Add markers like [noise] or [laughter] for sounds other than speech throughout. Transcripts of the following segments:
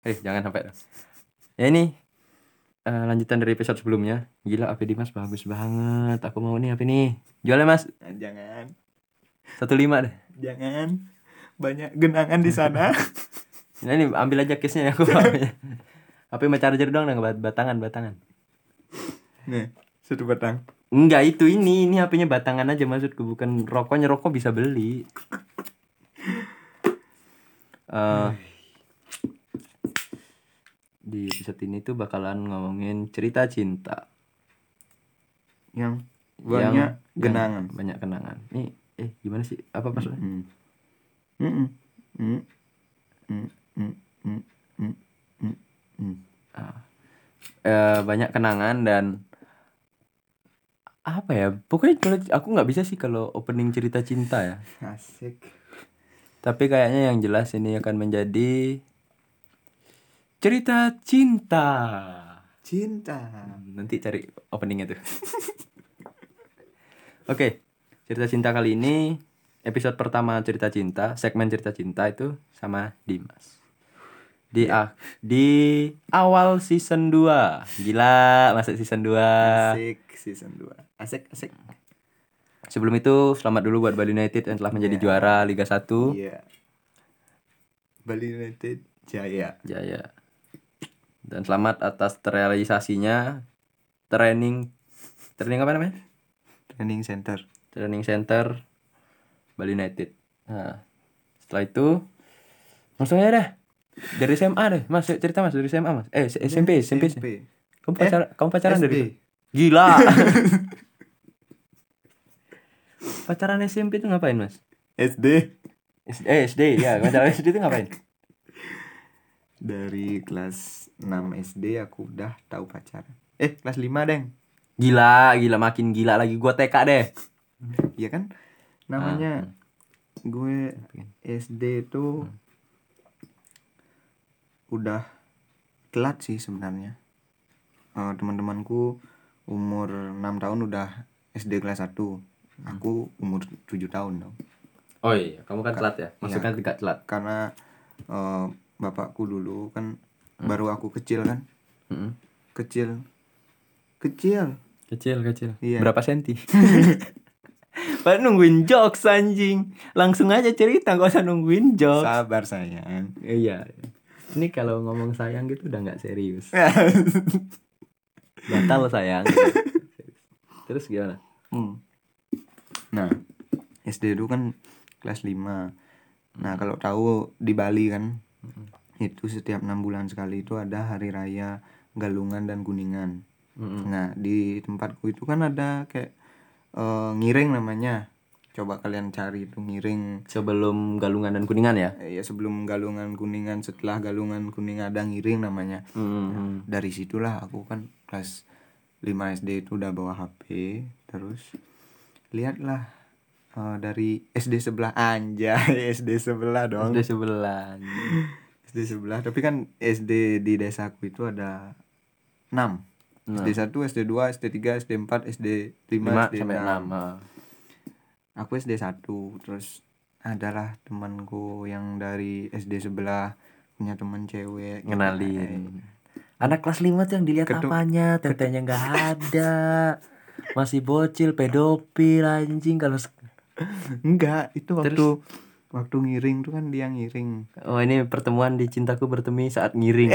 Eh, jangan sampai. Ya ini eh, lanjutan dari episode sebelumnya. Gila HP Dimas bagus banget. Aku mau nih HP nih. Jualnya Mas Jangan, 15 deh. jangan. Banyak genangan di sana. [laughs] Nah, ini ambil aja case-nya aku mau. HP sama charger doang nggak bat- batangan batangan. Nih, satu batang. Enggak itu ini ini HP-nya batangan aja maksudku bukan rokoknya rokok bisa beli. [laughs] Eh di episode ini tuh bakalan ngomongin cerita cinta. Yang Yang- banyak genangan. Banyak kenangan. Nih eh gimana sih? Apa maksudnya? Mm. Mm. Mm. Mm. Mm. Mm. Mm. Eh, banyak kenangan dan apa ya? Pokoknya kalau aku nggak bisa sih kalau opening cerita cinta ya. Asik. Tapi kayaknya yang jelas ini akan menjadi cerita cinta. Cinta. Nanti cari openingnya tuh. [laughs] Oke, cerita cinta kali ini episode pertama cerita cinta, segmen cerita cinta itu sama Dimas. Di ah, di awal season 2. Gila, masuk season 2. Asik season 2. Asik, asik. Sebelum itu selamat dulu buat Bali United yang telah menjadi Ya. juara Liga 1. Iya. Bali United Jaya. Jaya. Dan selamat atas terrealisasinya training training apa namanya? Training Center. Training Center Bali United. Nah, setelah itu langsung aja dah. Dari SMA deh, Mas. Cerita Mas dari SMA, Mas. Eh, SMP, SMP. SMP. Kamu pacaran, kamu [laughs] pacaran SD. dari Gila. pacaran SMP itu ngapain, Mas? SD. Eh, SD ya, pacaran SD itu ngapain? Dari kelas 6 SD aku udah tahu pacaran. Eh, kelas 5, Deng. Gila, gila makin gila lagi gua TK deh. Iya kan? Namanya gue SD itu udah telat sih sebenarnya. Eh, teman-temanku umur 6 tahun udah SD kelas 1. Aku umur 7 tahun dong. Oh iya, kamu kan telat ya? Maksudnya tidak telat. Karena eh, bapakku dulu kan baru aku kecil kan. Mm-mm. Kecil. Kecil. Kecil, kecil. Iya. Berapa senti? [laughs] [laughs] Pak nungguin jokes anjing. Langsung aja cerita gak usah nungguin jokes. Sabar sayang. Iya. Ini kalau ngomong sayang gitu udah nggak serius. [laughs] Batal sayang. Terus gimana? Hmm. Nah, SD itu kan kelas 5. Nah, kalau tahu di Bali kan itu setiap enam bulan sekali itu ada hari raya Galungan dan Kuningan. Mm-mm. Nah, di tempatku itu kan ada kayak eh, ngiring namanya. Coba kalian cari itu ngiring. Sebelum galungan dan kuningan ya? Eh, ya sebelum Galungan Kuningan, setelah Galungan Kuningan ada ngiring namanya. Mm-mm. dari situlah aku kan kelas 5 SD itu udah bawa HP terus lihatlah eh, dari SD sebelah anjay SD sebelah dong SD sebelah. SD sebelah tapi kan SD di desaku itu ada 6 Nah. SD 1, SD 2, SD 3, SD 4, SD 5, 5 SD sampai 6 6. aku SD 1 terus adalah temanku yang dari SD sebelah punya teman cewek gitu. Ngenalin. Anak kelas 5 tuh yang dilihat Ketu- apanya? Tetenya nggak ada. Masih bocil, pedofil anjing kalau enggak itu waktu Terus? waktu ngiring tuh kan dia ngiring. Oh ini pertemuan di cintaku bertemu saat ngiring.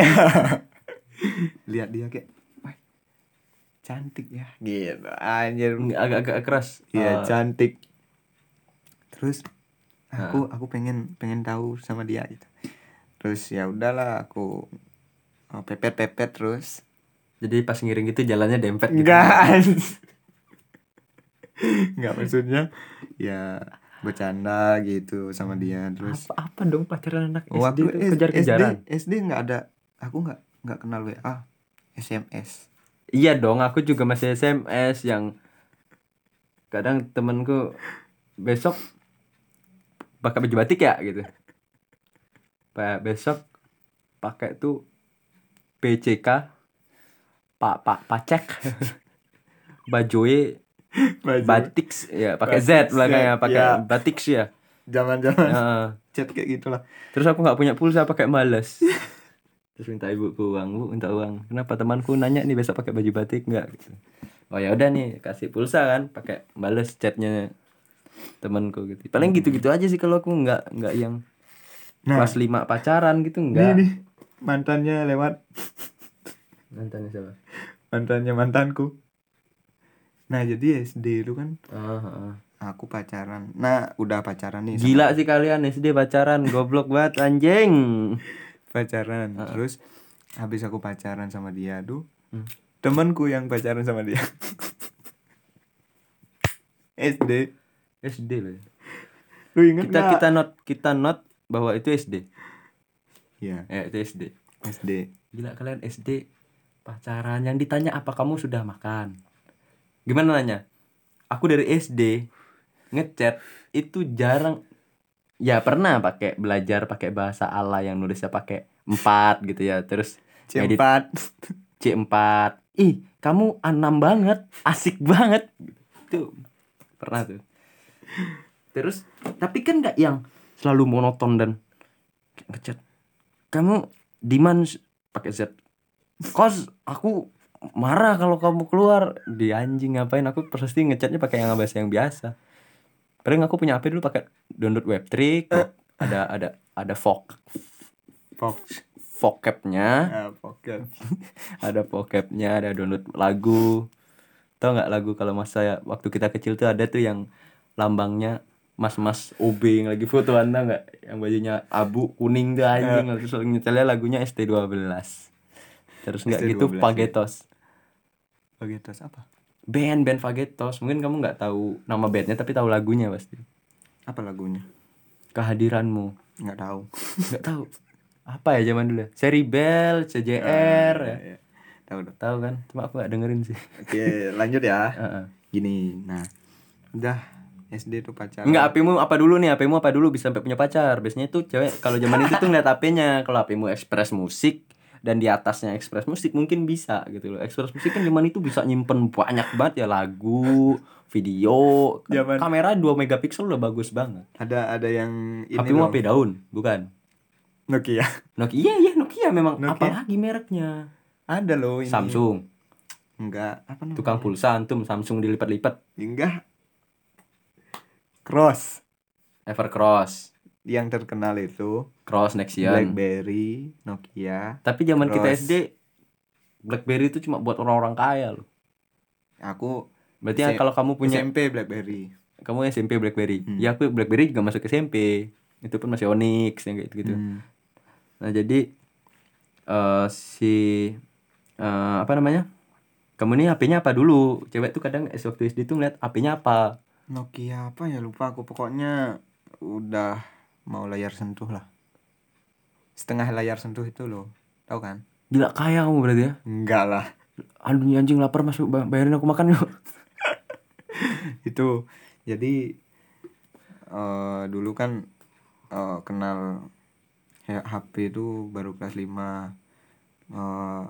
[laughs] lihat dia kayak cantik ya. Gitu anjir. Agak-agak keras. iya Oh, cantik. Terus aku aku pengen pengen tahu sama dia gitu. Terus ya udahlah aku oh, pepet pepet terus. Jadi pas ngiring itu jalannya dempet gitu. enggak [laughs] enggak maksudnya ya bercanda gitu sama dia terus Apa, apa dong pacaran anak SD waktu itu kejar-kejaran? SD SD nggak ada aku nggak nggak kenal WA SMS Iya dong, aku juga masih SMS yang kadang temenku besok pakai baju batik ya gitu. Pak besok pakai tuh PCK Pak Pak Pacek [laughs] Bajoe batik ya pakai Z belakangnya Z, pakai ya. batik ya. zaman zaman Heeh. chat kayak gitulah terus aku nggak punya pulsa pakai males. [laughs] terus minta ibuku uang bu minta uang kenapa temanku nanya nih besok pakai baju batik nggak gitu oh ya udah nih kasih pulsa kan pakai bales chatnya temanku gitu paling gitu gitu aja sih kalau aku nggak nggak yang Nah. kelas lima pacaran gitu Nih nggak nih mantannya lewat mantannya siapa mantannya mantanku. Nah jadi SD itu kan ah. aku pacaran. Nah udah pacaran nih. sama- gila sih kalian SD pacaran goblok banget anjing [laughs] pacaran. Terus habis aku pacaran sama dia tuh Hmm. temanku yang pacaran sama dia. [laughs] SD. SD loh ya. Lu inget kita kita not kita not bahwa itu SD Iya ya itu SD SD. Gila kalian SD pacaran yang ditanya apa kamu sudah makan. Gimana nanya? Aku dari SD ngechat itu jarang. Ya pernah pakai belajar pakai bahasa ala yang nulisnya pakai empat gitu ya terus edit C4 C4 ih kamu anam banget asik banget. Itu pernah tuh. Terus tapi kan nggak yang selalu monoton dan ngechat. Kamu diman pakai Z. Kos aku marah kalau kamu keluar. Di anjing ngapain? Aku pasti ngechatnya pakai yang bahasa yang biasa. Paling aku punya HP dulu pakai download webtrick ada ada ada vok Fox. vocabnya. Pocket. [laughs] ada vocabnya ada download lagu. Tau nggak lagu kalau masa ya, waktu kita kecil tuh ada tuh yang lambangnya mas-mas OB yang lagi foto anda nggak? Yang bajunya abu kuning tuh anjing. Terus nyetelnya lagunya ST12 terus nggak gitu ST12, Pagetos Pagetos apa? band band Pagetos mungkin kamu nggak tahu nama bandnya tapi tahu lagunya pasti Apa lagunya? kehadiranmu Nggak tahu. nggak tahu apa ya zaman dulu ya? Seri Bell CJR ya. Ah, iya. Tahu dong. tahu kan cuma aku nggak dengerin sih Oke, lanjut ya. Heeh. Gini, nah. Udah SD tuh pacaran. Enggak, HP-mu apa dulu nih? HP-mu apa dulu bisa sampai punya pacar? Biasanya tuh cewek kalau zaman itu tuh ngeliat HP-nya. Kalau HP-mu Express Musik dan di atasnya Express Musik mungkin bisa gitu loh. Express Musik kan zaman itu bisa nyimpen banyak banget ya lagu, video. Kan Zaman- Kamera 2 megapiksel udah bagus banget. Ada ada yang ini loh. HP daun, bukan? Nokia. Nokia iya Nokia memang Nokia. apalagi mereknya. Ada loh ini. Samsung, Enggak, apa namanya? tukang pulsa antum Samsung dilipat-lipat. Enggak. Cross. Evercross, Yang terkenal itu Cross Nexian. BlackBerry, Nokia. Tapi zaman kita Cross. SD BlackBerry itu cuma buat orang-orang kaya loh. Aku Berarti S- kalau kamu punya SMP BlackBerry. kamu SMP BlackBerry. Hmm. Ya aku BlackBerry juga masuk SMP. Itu pun masih Onyx yang kayak gitu. Hmm. Nah, jadi eh si eh apa namanya? Kamu nih HP-nya apa dulu? Cewek tuh kadang waktu SD tuh ngeliat HP-nya apa. Nokia apa ya lupa aku pokoknya udah mau layar sentuh lah. Setengah layar sentuh itu loh. Tahu kan? Gila kaya kamu berarti ya. Enggak lah. Aduh anjing lapar masuk ba- bayarin aku makan yuk. [laughs] itu jadi eh dulu kan eh, kenal HP itu baru kelas 5 eh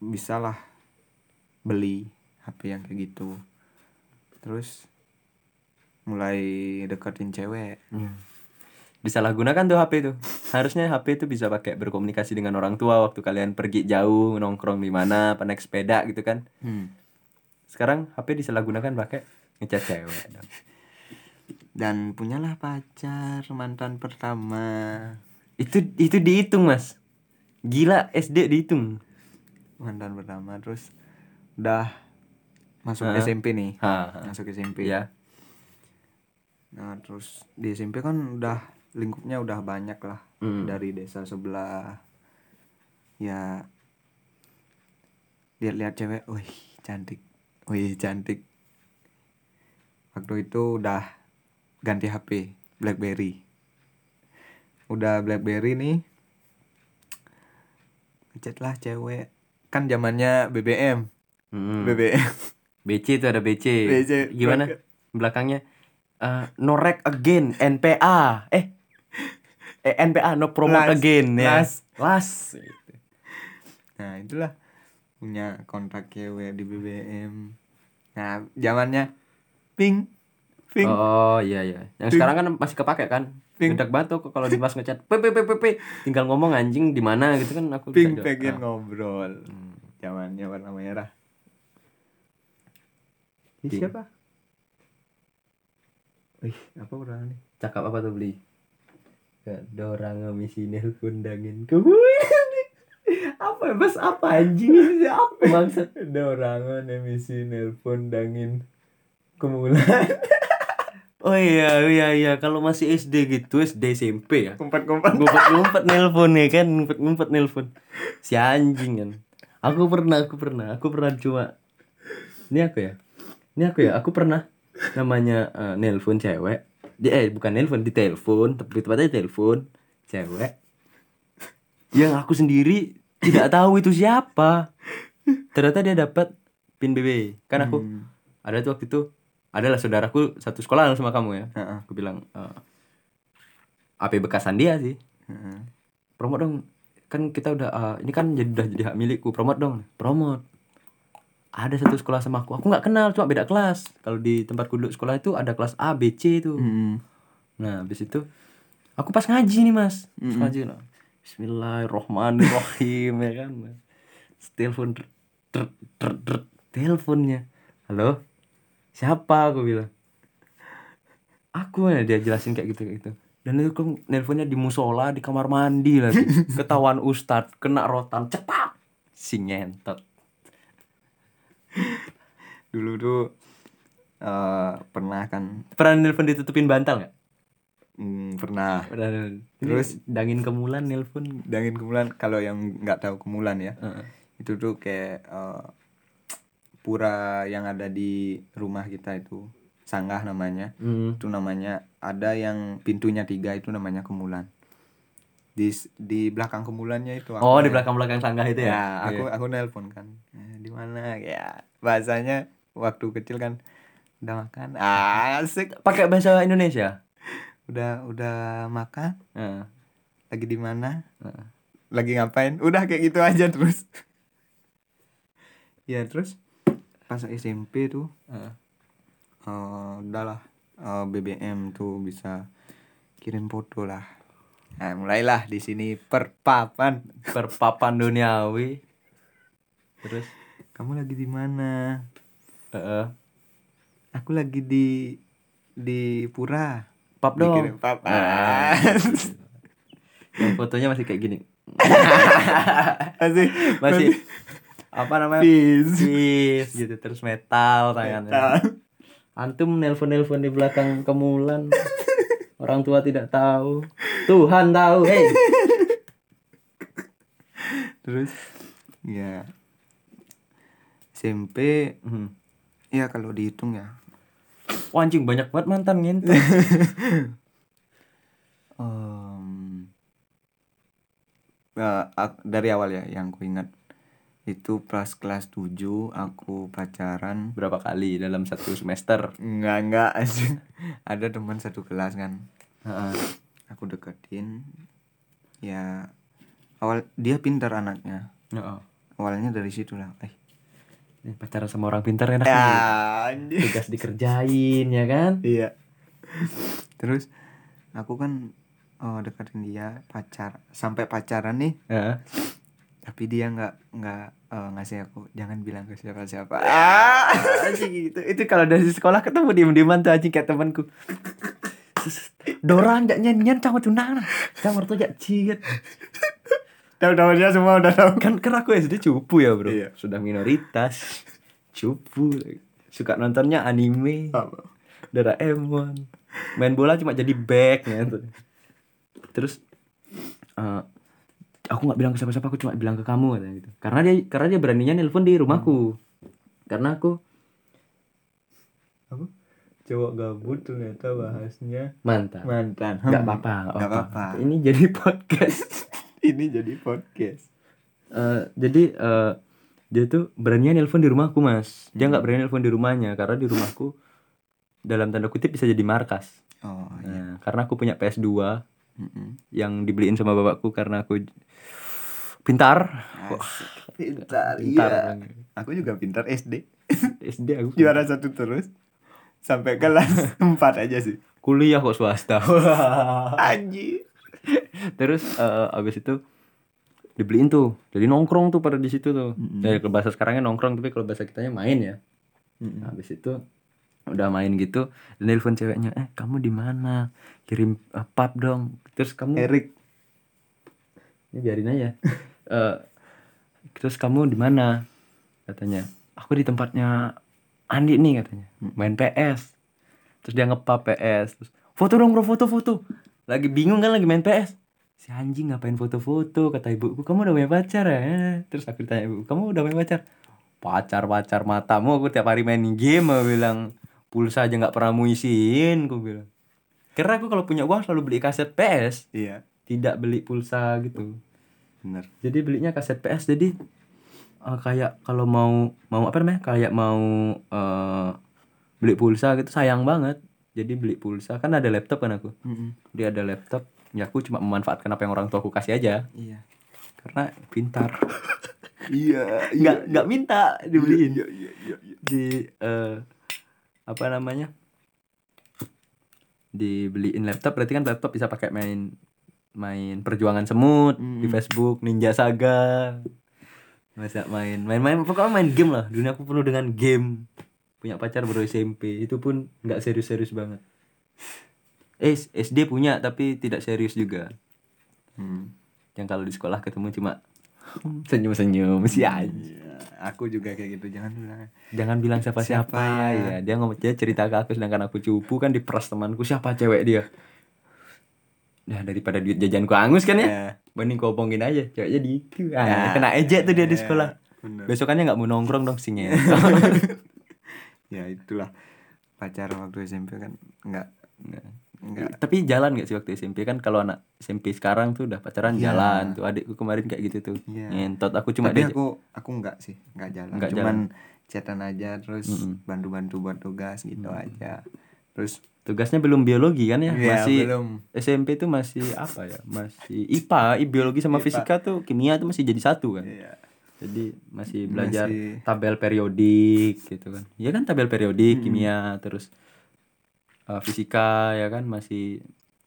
bisa lah beli HP yang kayak gitu terus mulai deketin cewek Disalahgunakan tuh HP itu. Harusnya HP itu bisa pakai berkomunikasi dengan orang tua waktu kalian pergi jauh nongkrong di mana, apa naik sepeda gitu kan. Hmm. Sekarang HP disalahgunakan pakai ngechat cewek. dan punyalah pacar mantan pertama Itu itu dihitung, Mas. Gila SD dihitung. mantan pertama terus udah masuk Heeh. SMP nih Ha, ha. masuk SMP ya. Nah terus di SMP kan udah lingkupnya udah banyak lah Hmm. dari desa sebelah ya lihat-lihat cewek, wih cantik, wih cantik. Waktu itu udah ganti HP BlackBerry, udah BlackBerry nih, ngechat lah cewek, kan zamannya BBM, Hmm. BBM. BC itu ada BC. BC, Gimana? Belakangnya eh, no rec again NPA. Eh. Eh NPA no promote Last. again ya. Last. Last. Nah itulah punya kontrak cewek di BBM. Nah zamannya ping, ping. Oh iya iya. Yang Ping. sekarang kan masih kepake kan? Ping. Ngedak batu kok kalau Dimas ngechat p p p p p tinggal ngomong anjing di mana gitu kan aku Ping pengen Ah. ngobrol. Zamannya warna merah. Ini siapa? Wih, apa orang nih? cakap apa tuh beli Gak ada orang ngemisi nelpon dangin. Ke apa bos? Apa anjing? Ini apa maksud? Ada orang emisi nelpon dangin. Kemulan. oh iya iya iya. Kalau masih SD gitu SD SMP ya. Kompat-kompat. ngumpet-ngumpet nelpon ya kan? Ngumpet-ngumpet nelpon. Si anjing kan. Aku pernah aku pernah. Aku pernah cuma ini aku ya? Ini aku ya? Aku pernah namanya eh, nelpon cewek dia eh bukan nelpon di telepon. Tapi tepatnya telepon. Cewek. Yang aku sendiri tidak tahu itu siapa. Ternyata dia dapat pin BB kan aku Hmm. ada tuh waktu itu adalah saudaraku satu sekolah sama kamu ya. Heeh. aku bilang eh, AP bekasan dia sih. Heeh. promote dong. Kan kita udah eh, ini kan jadi udah jadi hak milikku. Promote dong. Promote ada satu sekolah sama aku. Aku nggak kenal cuma beda kelas. Kalau di tempat duduk sekolah itu ada kelas A B C itu. Hmm. nah habis itu aku pas ngaji nih mas. Pas Mm-mm. ngaji lah Bismillahirrohmanirrohim ya kan telepon teleponnya. Halo? Siapa? Aku bilang. Aku ya dia jelasin kayak gitu kayak gitu. Dan itu kan nelponnya di musola di kamar mandi lagi [laughs] ketahuan ustad kena rotan cepat si ngentot [laughs] Dulu tuh eh pernah kan. Pernah nelpon ditutupin bantal nggak? Hmm, pernah. Pernah Terus? Ini dangin kemulan nelpon. Dangin kemulan kalau yang nggak tahu kemulan ya. Heeh. itu tuh kayak eh, pura yang ada di rumah kita itu. Sanggah namanya. Hmm. itu namanya ada yang pintunya tiga itu namanya kemulan. Di di belakang kemulannya itu aku oh di belakang belakang sanggah itu ya, ya aku aku nelpon kan. "Eh, di mana ya bahasanya waktu kecil kan udah makan. Ah, asik. Pakai bahasa Indonesia? Udah udah makan. Heeh. lagi di mana? Heeh. lagi ngapain? Udah kayak gitu aja terus. [laughs] Ya terus? Pas SMP tuh Heeh. eh udahlah eh, BBM tuh bisa kirim foto lah. Nah mulailah di sini perpapan. Perpapan duniawi. Terus kamu lagi di mana? Heeh. aku lagi di di pura. Pap dong. Dikirim pap. Ah. [laughs] yang fotonya masih kayak gini. [laughs] Masih. Masih. Apa namanya? Peace. Peace, gitu. Terus metal tangannya antum nelpon nelpon di belakang kemulan. Orang tua tidak tahu. Tuhan tahu hei terus? Ya SMP Hmm. ya kalau dihitung ya. Wah, anjing banyak banget mantan [laughs] em, eh, ak- dari awal ya yang ku ingat. Itu pas kelas 7 aku pacaran. Berapa kali dalam satu semester? Enggak enggak aja ada teman satu kelas kan. Heeh. aku deketin. Ya awal dia pintar anaknya. Heeh. awalnya dari situ lah. Eh pacaran sama orang pintar enak ya nih. tugas dikerjain ya kan? Iya. Terus? Aku kan oh, deketin dia pacar sampai pacaran nih. Heeh. tapi dia nggak nggak eh, ngasih aku jangan bilang ke siapa siapa ah anjing gitu. Itu kalau dari sekolah ketemu diem dieman tuh anjing kayak temanku. Dorang jak nyanyian cang tunang cang mertua jak ciet tahu tahu dia semua udah tahu. Kan kan aku SD cupu ya bro. Iya. sudah minoritas. Cupu. Suka nontonnya anime. Doraemon. Main bola cuma jadi back gitu. terus eh, aku nggak bilang ke siapa-siapa aku cuma bilang ke kamu katanya gitu. Karena dia karena dia beraninya nelpon di rumahku. Karena aku apa? Cowok gabut ternyata bahasnya mantan. mantan. Nggak Hmm. apa-apa nggak apa-apa. ini jadi [laughs] podcast ini jadi podcast. Eh, jadi eh, dia tuh beraninya nelpon di rumahku mas. Dia nggak berani nelpon di rumahnya karena di rumahku dalam tanda kutip bisa jadi markas. Oh iya. Nah, karena aku punya PS2 Mm-mm. yang dibeliin sama bapakku karena aku pintar. Asik. pintar pintar iya. aku juga pintar SD SD aku juara satu terus. Sampai kelas [laughs] 4 aja sih. Kuliah kok swasta. [laughs] Anjir [laughs] terus eh, abis itu dibeliin tuh. Jadi nongkrong tuh pada di situ tuh. Dari kalau bahasa sekarangnya nongkrong tapi kalau bahasa kitanya main ya. Mm-mm. habis itu udah main gitu dan nelpon ceweknya eh kamu di mana? Kirim eh, pap dong. Terus kamu Erik. Ini biarin aja. [laughs] Eh, terus kamu di mana? Katanya aku di tempatnya Andi nih katanya. Main PS terus dia ngepap PS terus foto dong bro foto foto lagi bingung kan lagi main PS si anjing ngapain foto-foto kata ibuku kamu udah punya pacar ya? Terus aku ditanya ibu kamu udah punya pacar? Pacar pacar matamu aku tiap hari main game aku bilang. Pulsa aja nggak pernah mau isiin aku bilang. Karena aku kalau punya uang selalu beli kaset PS iya. Tidak beli pulsa gitu. Bener. Jadi belinya kaset PS jadi eh, kayak kalau mau mau apa namanya? Kayak mau eh, beli pulsa gitu sayang banget jadi beli pulsa. Kan ada laptop kan aku? Mm-mm. dia ada laptop. Ya aku cuma memanfaatkan apa yang orang tua aku kasih aja. Iya. Karena pintar. [laughs] Iya nggak nggak minta dibeliin. Iya iya iya iya. di eh, apa namanya? Dibeliin laptop. Berarti kan laptop bisa pakai main main perjuangan semut di Mm. Facebook Ninja Saga. Bisa main main-main pokoknya main game lah. Dunia aku penuh dengan game punya pacar baru SMP itu pun nggak serius-serius banget. Eh SD punya tapi tidak serius juga. Hmm. yang kalau di sekolah ketemu cuma senyum-senyum si aja Iya, aku juga kayak gitu. Jangan bilang. Jangan bilang siapa-siapa. Siapa ya dia ngomong dia cerita ke aku sedangkan aku cupu kan diperas temanku siapa cewek dia? Nah daripada duit jajanku angus kan ya? Banding kau omongin aja Ceweknya gitu ah, Ya. Kena ejek tuh dia di Ya, sekolah. bener. Besokannya nggak mau nongkrong dong si ngentot. [laughs] ya itulah. Pacar waktu SMP kan nggak nggak Tapi jalan gak sih waktu SMP kan Kalau anak SMP sekarang tuh udah pacaran Iya. jalan Tuh. Adikku kemarin kayak gitu tuh. Iya. Ngentot. Aku cuma tapi aku aku nggak sih. Nggak jalan. Nggak cuman chatan aja terus Mm-mm. bantu-bantu buat tugas gitu aja. Terus Tugasnya belum biologi kan ya? Iya, Masih belum. SMP tuh masih apa ya? Masih IPA Biologi sama IPA. fisika tuh Kimia tuh masih jadi satu kan? Iya Jadi masih belajar Masih- tabel periodik gitu kan. Iya kan tabel periodik, Mm-mm. kimia, terus uh, fisika ya kan masih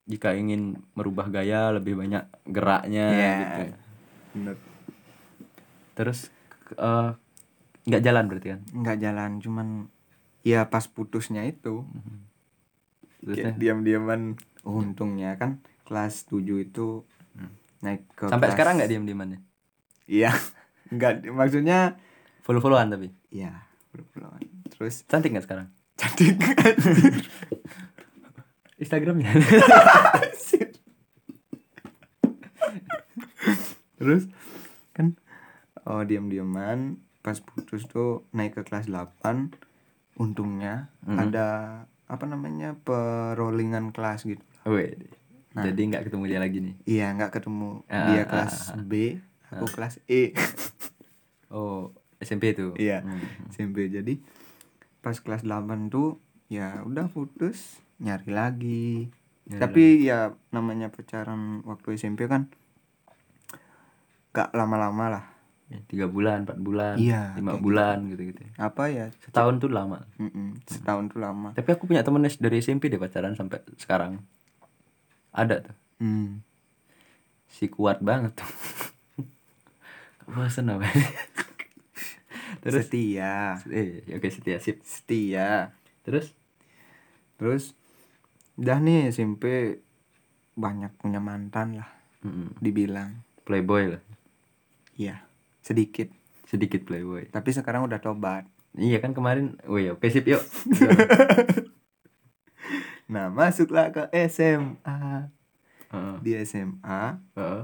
jika ingin merubah gaya lebih banyak geraknya Iya. gitu. bener Terus uh, nggak jalan berarti kan. nggak jalan cuman ya pas putusnya itu Terusnya kayak diam-diaman untungnya kan kelas 7 itu naik ke sampai kelas- sekarang nggak diam-diamannya. iya [laughs] nggak maksudnya Follow-followan tapi. iya belum terus Cantik nggak sekarang? cantik Instagramnya. terus kan oh diam-diaman pas putus tuh naik ke kelas 8 untungnya Mhm. ada apa namanya perollingan kelas gitu Wih. Nah. Jadi nggak ketemu dia lagi nih. iya nggak ketemu Ah, dia ah, kelas ah, ah. B aku kelas E Oh, SMP tuh. Iya. Hmm. SMP jadi pas kelas 8 tuh ya udah putus nyari lagi Nyari tapi ya namanya pacaran waktu SMP kan gak lama-lama lah Ya, tiga bulan, empat bulan, Iya, lima bulan gitu-gitu. apa ya Setahun tuh lama. Mm-mm, setahun tuh lama Tapi aku punya temen dari SMP deh pacaran sampai sekarang. Ada tuh. Hmm. Si kuat banget tuh. [laughs] Bosan apa? [laughs] Terus setia eh oke setia sip. setia Terus terus udah nih SMP banyak punya mantan lah mm, dibilang playboy lah. iya sedikit Sedikit playboy. tapi sekarang udah tobat Iya kan kemarin. Oh iya, oke sip yuk. [laughs] nah masuklah ke SMA Heeh. di SMA Heeh.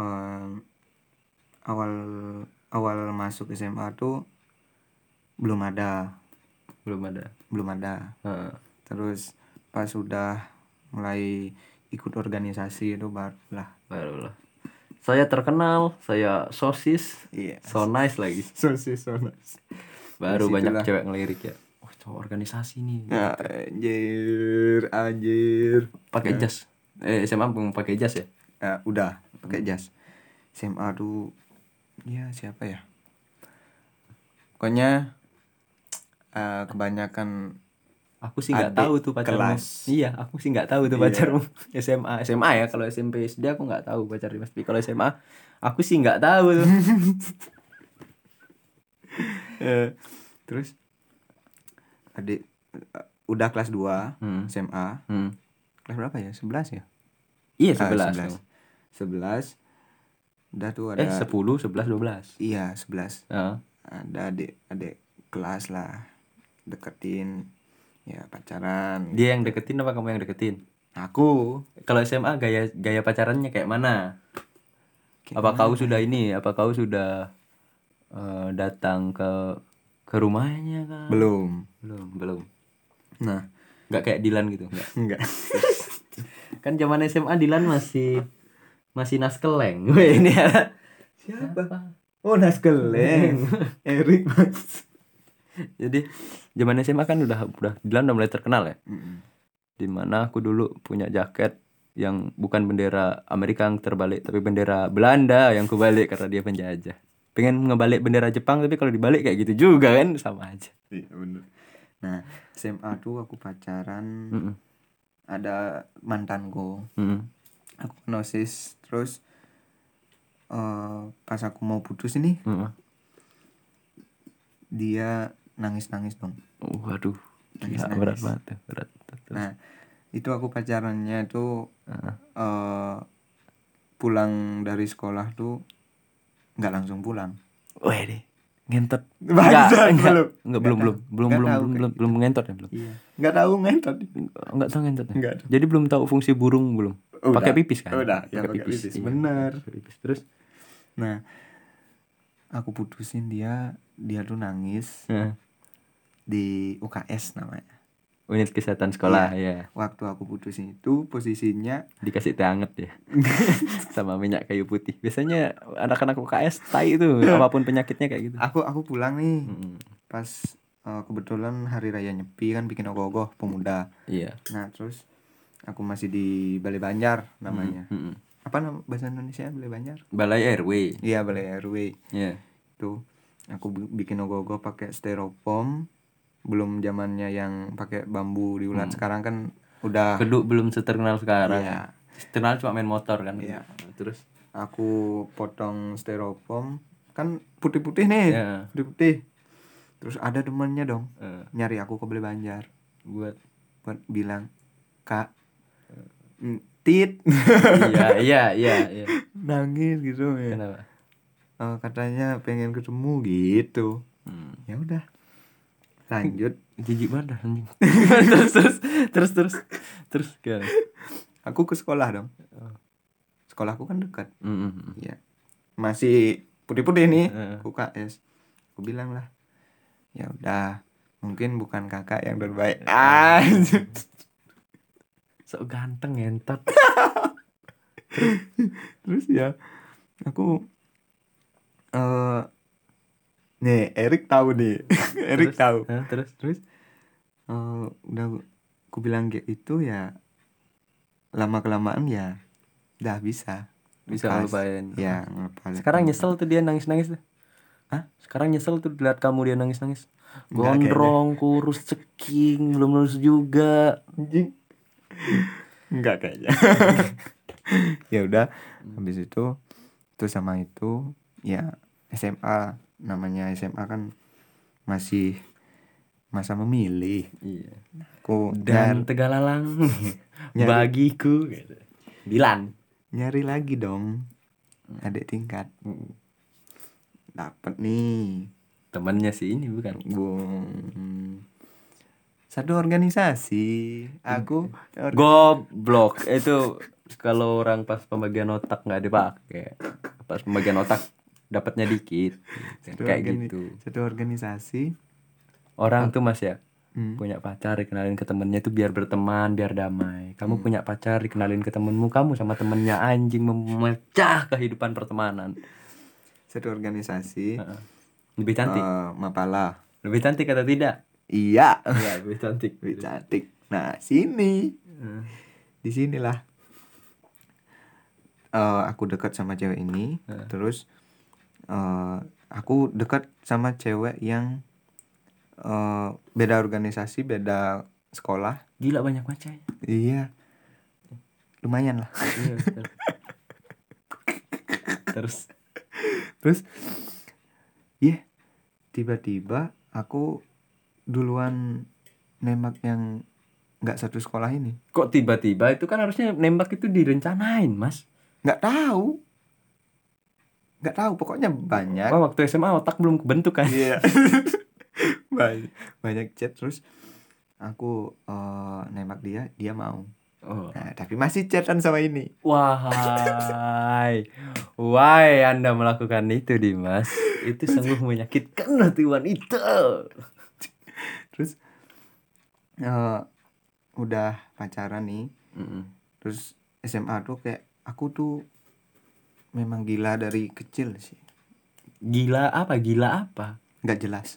Em, awal awal masuk SMA tuh belum ada Belum ada. belum ada Heeh. terus pas sudah mulai ikut organisasi itu barulah Barulah. Saya terkenal, saya sosis, iya so nice lagi. [laughs] sosis sosis Baru Di situlah. banyak cewek ngelirik ya. Oh, cowok organisasi nih. ya, anjir anjir Pakai jas. Eh SMA belum pakai jas ya? Ya, udah pakai jas SMA tuh ya siapa ya pokoknya eh, kebanyakan Aku sih nggak tahu tuh pacarmu. kelas. Iya, aku sih nggak tahu tuh Iya. pacarmu. [laughs] SMA, SMA ya. Kalau SMP SD aku nggak tahu pacar Dimas. Tapi kalau SMA aku sih nggak tahu tuh. [laughs] eh, terus adik eh, udah kelas 2 Hmm. SMA Hmm. kelas berapa ya 11 ya Iya, Ah, 11. 11 udah tuh ada Eh, 10, 11, 12. iya 11 Heeh. ada adik adik kelas lah deketin ya pacaran Dia yang deketin apa kamu yang deketin? aku Kalau SMA gaya gaya pacarannya kayak mana? Kayak apa kau sudah ini? Apa kau sudah eh, datang ke ke rumahnya kan? belum Belum, belum. nah Nggak kayak Dilan gitu, enggak. enggak [laughs] [laughs] Kan zaman SMA Dilan masih masih naskeleng. Weh, ini ada siapa oh Naskeleng [laughs] Erik mas Jadi zaman SMA kan udah udah Dilan udah mulai terkenal ya. Mm-mm. Di mana aku dulu punya jaket yang bukan bendera Amerika yang terbalik tapi bendera Belanda yang kubalik karena dia penjajah. Pengen ngebalik bendera Jepang tapi kalau dibalik kayak gitu juga kan sama aja. iya bener nah SMA tuh aku pacaran Mm-mm. ada mantanku Mm-mm. Aku nosis terus eh pas aku mau putus ini Mm-mm. dia nangis nangis dong Oh, Waduh, Nangis, berat banget tuh, berat. Terus, nah itu aku pacarannya tuh Heeh. eh pulang dari sekolah tuh nggak langsung pulang Weh deh, ngentot. [laughs] Enggak, belum. enggak, belum, belum, belum, belum, belum, belum, belum ngentot ya, belum. iya nggak tahu ngentot Enggak tahu ngentot ya? Enggak. Jadi belum tahu fungsi burung belum. Udah. Pakai pipis kan? Udah, ya, pakai pipis. iya. Bener. Pipis. Terus nah aku putusin dia dia tuh nangis Heeh. di UKS namanya unit kesehatan sekolah ya. waktu aku putusin itu posisinya Dikasih teh anget ya. [laughs] Sama minyak kayu putih. Biasanya anak-anak UKS tai itu apa pun penyakitnya kayak gitu. aku aku pulang nih Mm-mm. pas eh, kebetulan hari raya nyepi kan bikin ogoh-ogoh pemuda Iya. nah terus aku masih di Balai Banjar namanya. Mm-mm. apa nama bahasa Indonesia Balai Banjar? Balai RW. iya Balai RW Ya. tuh aku bi- bikin ogoh-ogoh pakai styrofoam. Belum zamannya yang pakai bambu diulat. Sekarang kan udah Keduk belum seterkenal sekarang. Iya. Terkenal cuma main motor kan. Iya. Terus? Aku potong styrofoam. Kan putih-putih nih. Ya putih-putih. Terus ada temannya dong. Eh, nyari aku ke Balai Banjar. Buat? Buat bilang kak tit iya iya iya iya. [laughs] nangis gitu ya Kenapa? Eh, katanya pengen ketemu gitu Hmm. ya udah lanjut Jijik banget anjing. [laughs] terus terus terus terus terus gimana? aku ke sekolah dong sekolahku kan dekat Mm-mm. ya masih putih-putih nih. UKS aku bilang lah ya udah mungkin bukan kakak yang terbaik ah [laughs] Sok ganteng ngentot. [laughs] terus ya aku eh nih Erik tahu nih [laughs] Erik tahu Hah, terus terus eh udah aku bilang kayak itu ya lama kelamaan ya udah bisa bisa ngelupain. ya ngelepas Sekarang nyesel tuh dia nangis-nangis tuh. Hah? Sekarang nyesel tuh lihat kamu dia nangis-nangis. Gondrong, kurus, ceking, belum lulus juga. anjing enggak kayaknya [laughs] ya udah habis itu terus sama itu ya SMA namanya SMA kan masih masa memilih Iya. aku Dan nyari, Tegalalang [laughs] Nyari. bagiku gitu. Dilan. nyari lagi dong adik tingkat dapat nih Temannya sih ini bukan. bung satu organisasi aku or- Goblok. Itu kalau orang pas pembagian otak nggak dipakai. Pas pembagian otak dapatnya dikit. satu Kayak organi- gitu. satu organisasi Orang tuh Mas ya Hmm. punya pacar dikenalin ke temennya tuh biar berteman biar damai kamu Hmm. punya pacar dikenalin ke temenmu kamu sama temennya anjing memecah kehidupan pertemanan satu organisasi Heeh. lebih cantik eh, Mapala lebih cantik atau tidak iya. Ya lebih cantik lebih cantik. Nah sini. Heeh. di sinilah Eh, aku dekat sama cewek ini. Heeh. terus eh, aku dekat sama cewek yang eh, beda organisasi beda sekolah. Gila banyak macam. iya. Lumayan lah. Iya, betul. Terus? Terus iya. Tiba-tiba aku duluan nembak yang nggak satu sekolah ini kok tiba-tiba itu kan harusnya nembak itu direncanain, Mas. nggak tahu nggak tahu pokoknya banyak Wah, waktu SMA otak belum kebentuk kan. Iya. [laughs] banyak, banyak chat terus aku eh, nembak dia, dia mau. Oh. Nah, tapi masih chatan sama ini. Wahai, why Anda melakukan itu, Dimas? Itu sungguh menyakitkan hati wanita. Eh, udah pacaran nih. Mm-mm. Terus SMA tuh kayak aku tuh memang gila dari kecil sih. Gila apa? Gila apa? nggak jelas.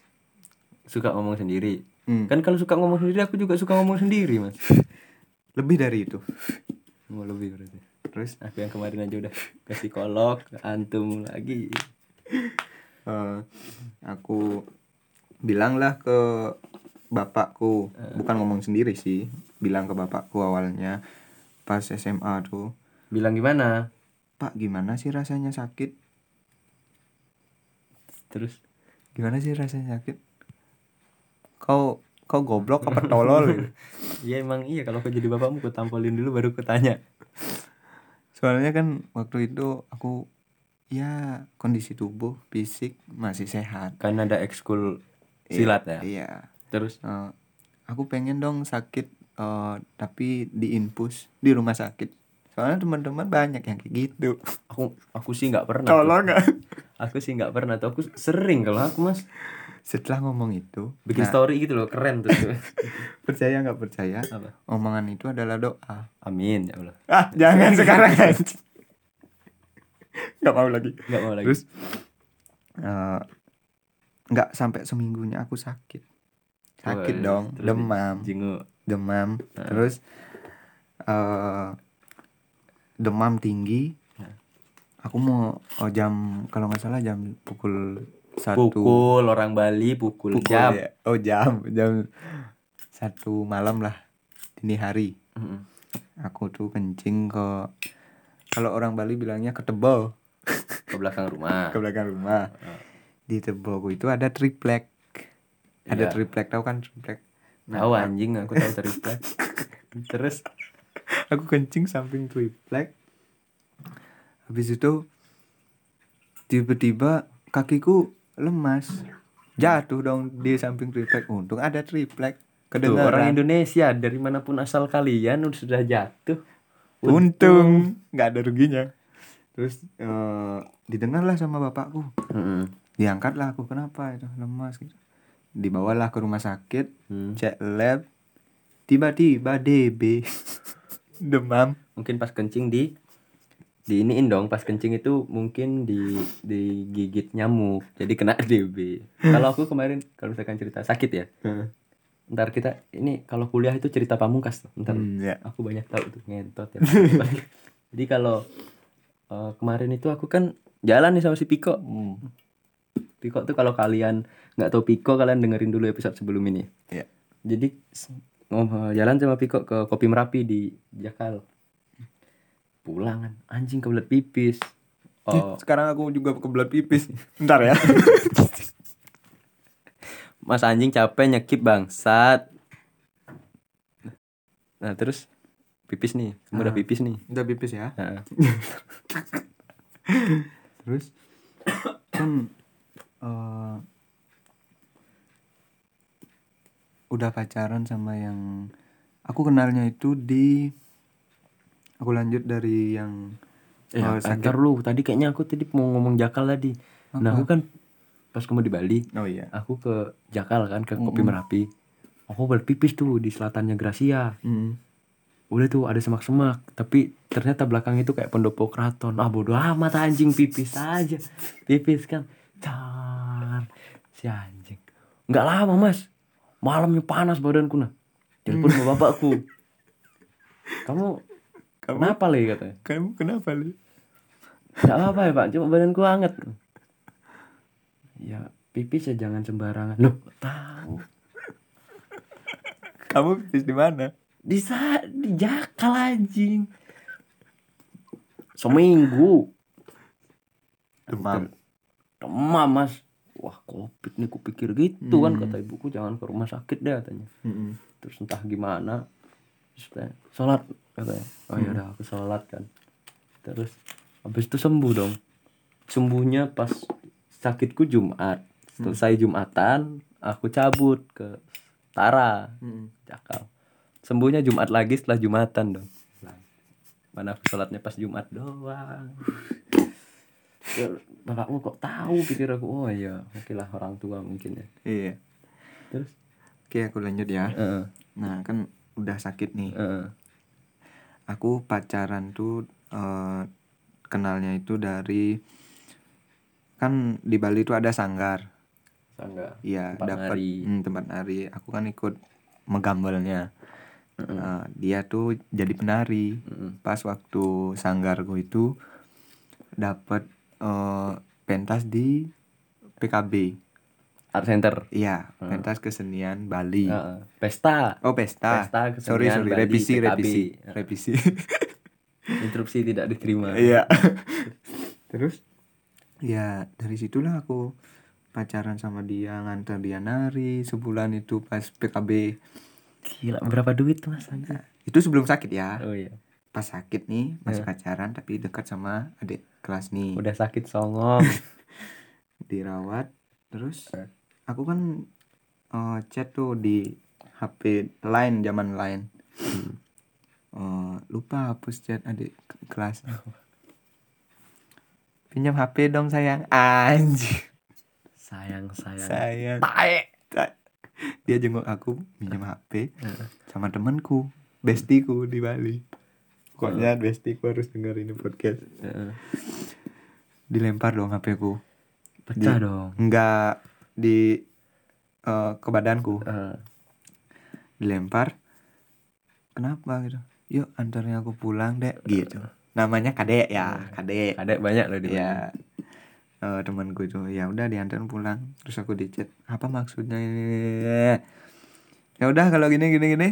Suka ngomong sendiri. Hmm. Kan kalau suka ngomong sendiri, aku juga suka ngomong sendiri, Mas. [laughs] Lebih dari itu. Mau lebih berarti. Terus Aku yang kemarin aja udah ke psikolog, ke antum lagi. eh, aku bilanglah ke bapakku, bukan ngomong sendiri sih, bilang ke bapakku awalnya pas SMA tuh. Bilang gimana? Pak gimana sih rasanya sakit? Terus Gimana sih rasanya sakit? Kau kau goblok apa tolol? gitu. [laughs] ya emang iya kalau aku jadi bapakmu aku tampolin dulu baru aku tanya. Soalnya kan waktu itu aku ya kondisi tubuh fisik masih sehat. Kan ada ekskul silat ya. Iya. Terus Eh, aku pengen dong sakit eh, tapi diinfus di rumah sakit. Soalnya teman-teman banyak yang kayak gitu. aku aku sih nggak pernah. Tolong nggak? Aku sih nggak pernah tuh. Aku sering kalau aku mas Setelah ngomong itu, bikin nah, story gitu loh keren tuh. [laughs] percaya nggak percaya? Apa? Omongan itu adalah doa. Amin ya Allah. Ah, jangan [laughs] sekarang. Nggak mau lagi. Nggak mau lagi. Terus eh, nggak sampai seminggunya aku sakit. Sakit Wah, dong, terus demam, Jingu. demam. Heeh. Terus eh demam tinggi. Nah. Aku mau oh, jam kalau nggak salah jam pukul satu Pukul orang Bali pukul, pukul jam. ya. Oh jam jam satu malam lah dini hari. Mm-mm. Aku tuh kencing ke kalau orang Bali bilangnya ke tebal Ke belakang rumah. [laughs] ke belakang rumah. Ah. Di tebalku itu ada triplek. Ada Iya. triplek tahu kan triplek? Tahu anjing aku tahu triplek. [laughs] Terus aku kencing samping triplek. Habis itu tiba-tiba kakiku lemas. Jatuh dong di samping triplek. Untung ada triplek. tuh, orang Kedengaran. Indonesia dari mana pun asal kalian udah sudah jatuh. Untung nggak ada ruginya. Terus eh didengarlah sama bapakku. Mm-mm. Diangkatlah aku kenapa itu lemas gitu. Dibawalah ke rumah sakit, Hmm. cek lab. Tiba-tiba DB. [laughs] Demam. Mungkin pas kencing di di iniin dong pas kencing itu mungkin di digigit nyamuk jadi kena [laughs] DB kalau aku kemarin kalau misalkan cerita sakit ya ntar kita ini kalau kuliah itu cerita pamungkas ntar Hmm, ya. aku banyak tahu tuh ngentot ya [laughs] jadi kalau eh, kemarin itu aku kan jalan nih sama si Piko Hmm. Piko tuh kalau kalian nggak tahu Piko kalian dengerin dulu episode sebelum ini Iya. jadi ngom- jalan sama Piko ke Kopi Merapi di Jakal pulang kan anjing kebelet pipis oh Sekarang aku juga kebelat pipis. Ntar ya. [laughs] mas anjing capek nyekip bangsat nah terus pipis nih kamu udah Ah. pipis nih Udah pipis ya. Heeh. [laughs] Terus kan [coughs] eh, udah pacaran sama yang aku kenalnya itu di aku lanjut dari yang Eh, Oh, sakit. ntar lu tadi kayaknya aku tadi mau ngomong Jakal tadi. Nah, Apa? aku kan pas kamu di Bali, oh iya aku ke Jakal kan ke Kopi Mm-mm. Merapi. Aku berpipis tuh di selatannya Gracia. Mm. Udah tuh ada semak-semak, tapi ternyata belakang itu kayak pendopo keraton. Ah bodoh amat anjing pipis aja. Pipis kan. Car. Si anjing. Enggak lama, Mas. Malamnya panas badanku nah. Telepon sama bapakku. [laughs] Kamu Kamu kenapa lagi katanya? kamu kenapa li? Gak apa-apa ya pak, cuma badanku hangat. Ya pipis ya jangan sembarangan. Loh tahu? [laughs] Kamu pipis di mana? Di saat di jakal anjing. Seminggu. Demam. Demam mas wah covid nih kupikir gitu kan Hmm. kata ibuku jangan ke rumah sakit deh katanya. Mm-mm. terus entah gimana terus sholat katanya. Oh ya Hmm. udah aku sholat kan. Terus habis itu sembuh dong. Sembuhnya pas sakitku Jumat. Selesai Jumatan aku cabut ke Tara. Jakal sembuhnya Jumat lagi setelah Jumatan dong. Mana aku sholatnya pas Jumat doang ya, bapakmu kok tahu pikir aku oh iya oke lah orang tua mungkin ya. Iya. Terus? Oke aku lanjut ya. Heeh, nah kan udah sakit nih. Heeh. aku pacaran tuh eh, kenalnya itu dari kan di Bali tuh ada sanggar. Sangga. Iya dapat hmm, tempat nari. Aku kan ikut megambelnya Heeh. Eh, dia tuh jadi penari. Heeh. pas waktu sanggarku itu dapat eh, pentas di PKB Art Center? Iya pentas kesenian Bali. Heeh. pesta. Oh pesta, Pesta sorry kesenian sorry Bali, revisi PKB. revisi revisi. Interupsi tidak diterima. Iya. [laughs] Terus? Ya dari situlah aku pacaran sama dia nganter dia nari. Sebulan itu pas PKB gila berapa duit tuh mas? Itu sebelum sakit ya. Oh iya pas sakit nih masih Ya. pacaran tapi dekat sama adik kelas nih. Udah sakit songong. [laughs] Dirawat terus Eh. aku kan eh, chat tuh di HP line zaman line. Eh, lupa hapus chat adik ke- kelas. [laughs] Pinjam HP dong sayang. Anjir sayang sayang. Sayang. Tae Ta- dia jenguk aku pinjam HP Heeh. sama temanku bestiku di Bali pokoknya bestiku harus denger ini podcast. Heeh. dilempar dong HP ku. Pecah Di- dong. Enggak di eh, ke badanku. Heeh. dilempar. Kenapa gitu? Yuk antarnya aku pulang dek. Gitu. Namanya kadek ya. Kadek ada banyak loh di Bali. ya eh, temanku itu ya udah diantar pulang. Terus aku di chat apa maksudnya ini? Ya udah kalau gini gini gini.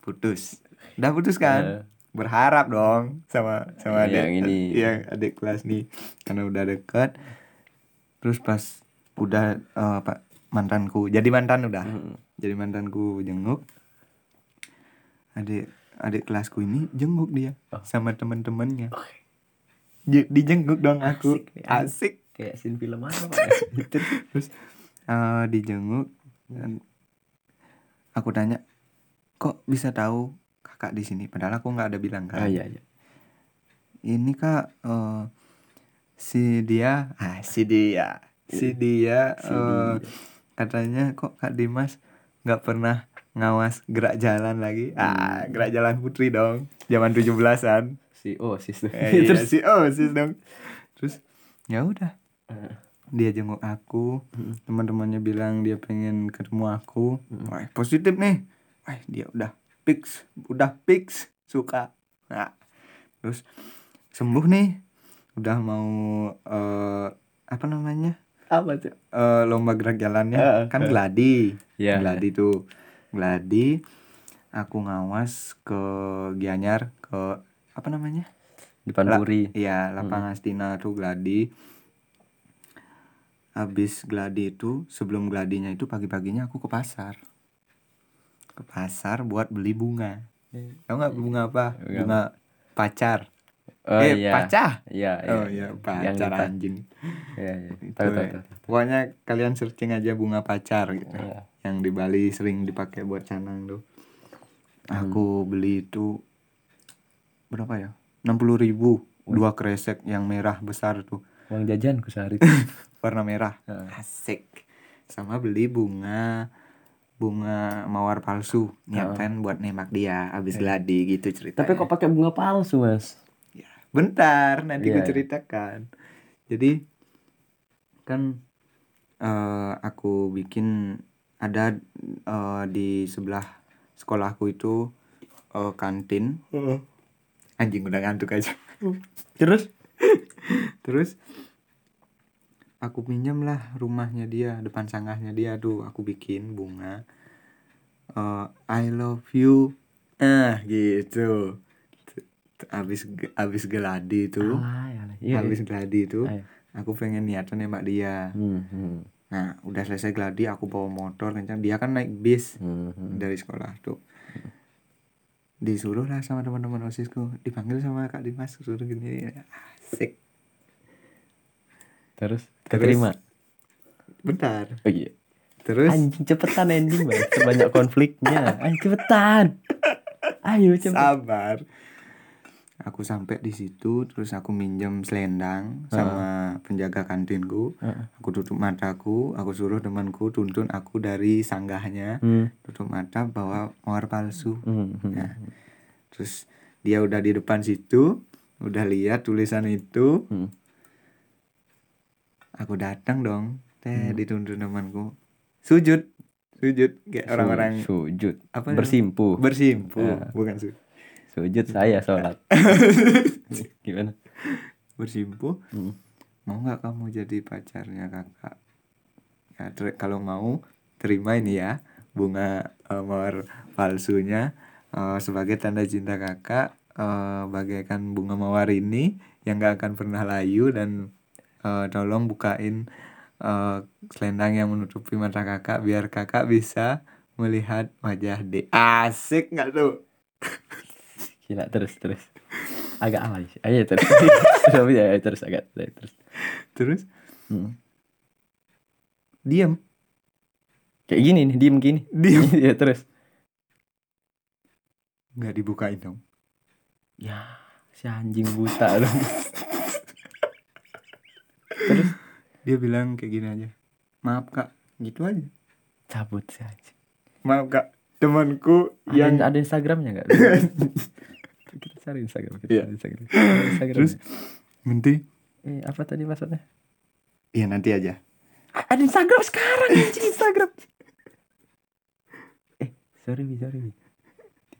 Putus. Udah putus kan. Berharap dong sama sama Yang adik ini. yang adik kelas nih. Karena udah deket. Terus pas udah eh, pak mantanku jadi mantan udah. Mm. jadi mantanku jenguk. Adik adik kelasku ini jenguk dia Oh. sama temen-temennya. Je- dijenguk dong aku. Asik asik. Kayak scene film apa ya? [laughs] terus eh, dijenguk dan aku tanya kok bisa tahu kakak di sini. Padahal aku nggak ada bilang ah kan iya iya. Ini kak eh, si dia ah si dia si dia Si dia. katanya kok kak Dimas nggak pernah ngawas gerak jalan lagi? Ah gerak jalan putri dong. Zaman 17-an si oh sis tuh eh, iya, terus si oh sis dong. Terus ya udah. Dia jenguk aku. Mm. teman-temannya bilang dia pengen ketemu aku. Mm. wah positif nih. Wah dia udah fix udah fix suka. Nah terus sembuh nih. Udah mau eh apa namanya? Apa tuh? Eh lomba gerak jalannya Eh, kan gladi. Iya, gladi tuh gladi. Aku ngawas ke Gianyar ke apa namanya? Di Panpuri Iya, lapangan Astina tuh gladi. Habis gladi itu, sebelum gladinya itu pagi-paginya aku ke pasar. Ke pasar buat beli bunga. Tahu nggak bunga apa? Bunga pacar. oh eh, iya pacah. iya Oh iya, Yang pacar kita- anjing. iya iya Itu, tahu tahu tahu Pokoknya kalian searching aja bunga pacar gitu. Iya. Yang di Bali sering dipakai buat canang tuh. Aku beli itu berapa ya? 60.000 ribu dua kresek yang merah besar tuh uang jajanku sehari [laughs] warna merah asik sama beli bunga bunga mawar palsu niatan buat nembak dia abis gladi gitu cerita tapi kok pakai bunga palsu mas? Ya, bentar nanti Iya, gue iya. ceritakan. Jadi kan eh, aku bikin ada eh, di sebelah sekolahku itu eh, kantin. Anjing udah ngantuk aja. [laughs] Terus? [laughs] Terus aku pinjam lah rumahnya dia depan sanggahnya dia. Tuh aku bikin bunga. Eh, I love you. Ah gitu. Abis abis geladi tuh Alay, alay. Iya, habis iya. geladi tuh Ayo. aku pengen niatan nembak dia. Hmm, hmm, nah udah selesai geladi aku bawa motor kencang. Dia kan naik bis hmm, hmm. dari sekolah tuh. Disuruh lah sama teman-teman osisku dipanggil sama kak Dimas suruh gini. Asik Terus keterima. bentar Oh iya. terus Anjing cepetan ending bang. Sebanyak konfliknya. Ayo cepetan. Ayo cepet. sabar aku sampai di situ terus aku minjem selendang sama penjaga kantinku Heeh. aku tutup mataku aku suruh temanku tuntun aku dari sanggahnya Hmm, tutup mata bawa mawar palsu hmm. Nah, terus dia udah di depan situ udah lihat tulisan itu Hmm. Aku datang dong. Teh dituntun temanku. Sujud. Sujud. Kayak orang-orang Su- sujud. apa bersimpuh. Bersimpu Ya. bukan sujud sujud saya sholat. [laughs] Gimana? Bersimpu Hmm. mau nggak kamu jadi pacarnya kakak? Ya, kalau mau terima ini ya. Bunga eh, mawar palsunya eh, sebagai tanda cinta kakak eh, bagaikan bunga mawar ini yang nggak akan pernah layu dan eh, tolong bukain eh, selendang yang menutupi mata kakak biar kakak bisa melihat wajah de asik nggak tuh? [laughs] Gila terus terus. Agak alay sih. ayo terus. [laughs] Tapi ya, terus agak terus. Terus? Hmm. diam kayak gini nih diem gini. Diam [laughs] ya terus. Nggak dibukain dong. Ya si anjing buta dong terus dia bilang kayak gini aja maaf kak. Gitu aja. Cabut anjing. Maaf kak. Temanku ada, yang ada Instagramnya nggak? [laughs] Kita cari Instagram kita Iya. cari Instagram. Instagram terus? nanti? Eh, apa tadi maksudnya? Iya nanti aja. Ada Instagram sekarang anjing. [laughs] Instagram. Eh sorry Wi, sorry Wi.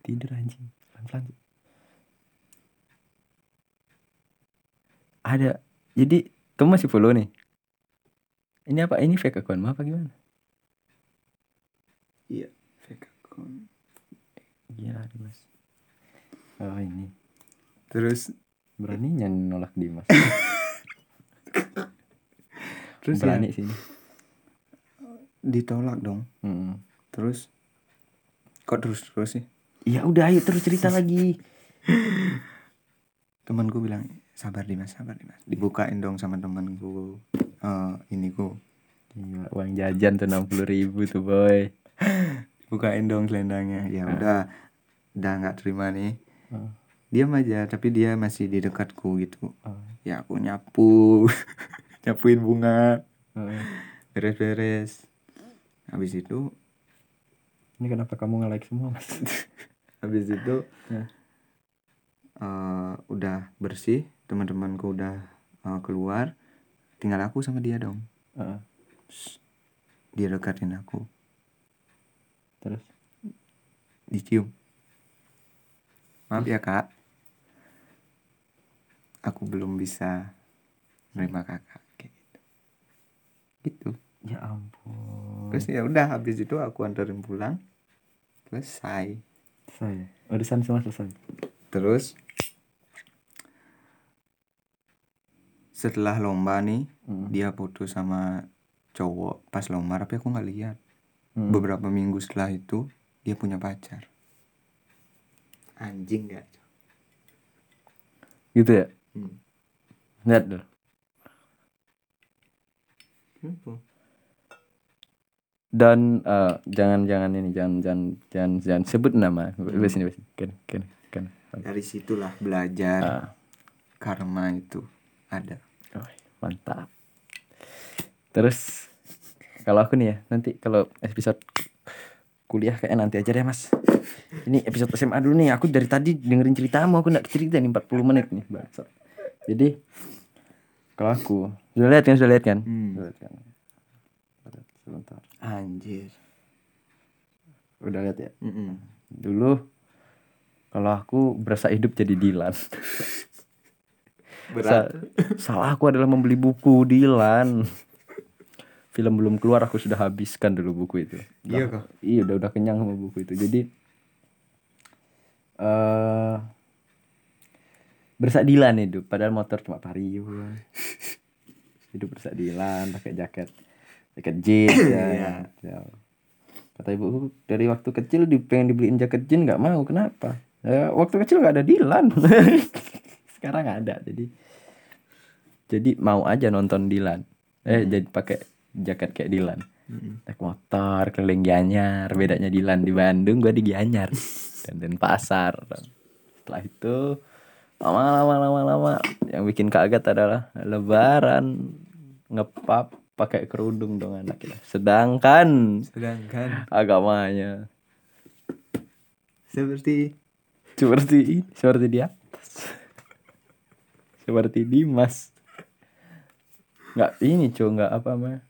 tidur anjing. Pelan pelan ada jadi kamu masih follow nih ini apa? Ini fake account apa gimana? Iya fake account. Gila Dimas oh ini. Terus? Beraninya nolak Dimas [laughs] terus berani ya, sini ditolak dong. Mm. terus? Kok terus terus sih? Ya udah ayo terus cerita [laughs] lagi. Temanku bilang sabar dimas sabar dimas. Dibukain dong sama temanku eh ini ku Gila, uang jajan tuh enam puluh ribu tuh boy. Bukain dong selendangnya. Ya udah udah nggak terima nih. Oh. diam aja tapi dia masih di dekatku gitu. Oh. ya aku nyapu. [laughs] Nyapuin bunga. Beres-beres. Habis itu ini kenapa kamu nge-like semua mas? [laughs] Habis itu Ya. eh, udah bersih teman-temanku udah eh, keluar tinggal aku sama dia dong. Heeh. dia dekatin aku. Terus? Dicium. Maaf ya kak. Aku belum bisa menerima kakak kayak gitu. Gitu. Ya ampun. Terus ya udah habis itu aku anterin pulang. Selesai. Saya urusan semua selesai? Terus setelah lomba nih Hmm. dia foto sama cowok pas lomba tapi aku nggak lihat. Hmm. beberapa minggu setelah itu dia punya pacar. Anjing gak gitu ya? Hmm. lihat dulu dan eh, jangan jangan ini jangan jangan jangan jangan sebut nama. Bebas ini bebas kan kan kan dari situlah belajar Ah. karma itu ada mantap. Terus kalau aku nih ya, nanti kalau episode kuliah kayak nanti aja deh mas. Ini episode SMA dulu nih. Aku dari tadi dengerin ceritamu, aku nggak cerita nih 40 menit nih, bangsat. Jadi kalau aku sudah lihat kan, sudah lihat kan? Hmm. Sudah lihat kan? Sebentar. anjir Udah lihat ya. Mm-mm. Dulu kalau aku berasa hidup jadi Dilan. [laughs] berat. Sa- salah aku adalah membeli buku Dilan. film belum keluar aku sudah habiskan dulu buku itu. Iya, Udah- kah? iya udah udah kenyang sama buku itu. Jadi eh bersadilan hidup. Padahal motor cuma vario hidup bersadilan pakai jaket jaket jeans ya, Iya. ya. kata ibu dari waktu kecil di pengen dibeliin jaket jeans nggak mau. Kenapa? Ya, waktu kecil nggak ada Dilan [laughs] sekarang ada jadi jadi mau aja nonton Dilan. Eh jadi pakai jaket kayak Dilan. Naik motor keliling Gianyar. Bedanya Dilan di Bandung gua di Gianyar. [laughs] Dan dan pasar. Setelah itu lama lama lama lama. Yang bikin kaget adalah Lebaran. Ngepap pakai kerudung dong anak kita sedangkan Sedangkan. agamanya. Seperti? Seperti seperti di atas seperti Dimas. Nggak ini cuy nggak apa mah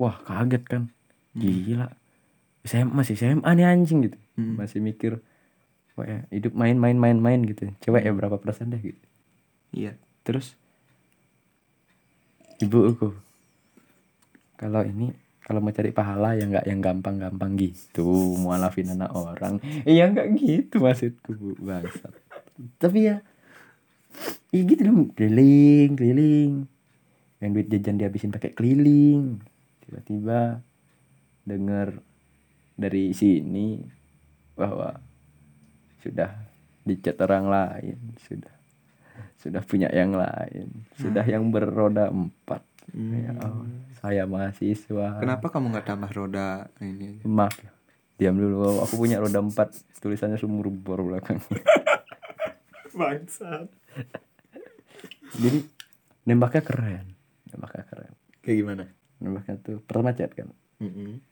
wah kaget kan. Gila. SMA masih SMA nih anjing gitu. Hmm. masih mikir wah ya, hidup main main main main gitu. Cewek ya berapa persen deh gitu. Iya. terus ibuku kalau ini kalau mau cari pahala ya nggak yang gampang-gampang gitu. Mualafin anak orang. Iya nggak gitu maksudku bu bangsat. Tapi ya iya gitu dong keliling keliling yang duit jajan dihabisin pakai keliling tiba-tiba dengar dari sini bahwa sudah dicat orang lain sudah sudah punya yang lain sudah yang beroda empat ya Allah, saya mahasiswa Kenapa kamu nggak tambah roda ini? maaf ya. diam dulu aku punya roda empat tulisannya sumur bor belakang [laughs] Bangsat. Jadi nembaknya keren nembaknya keren Kayak gimana? nembaknya tuh pertama chat kan Mm-mm.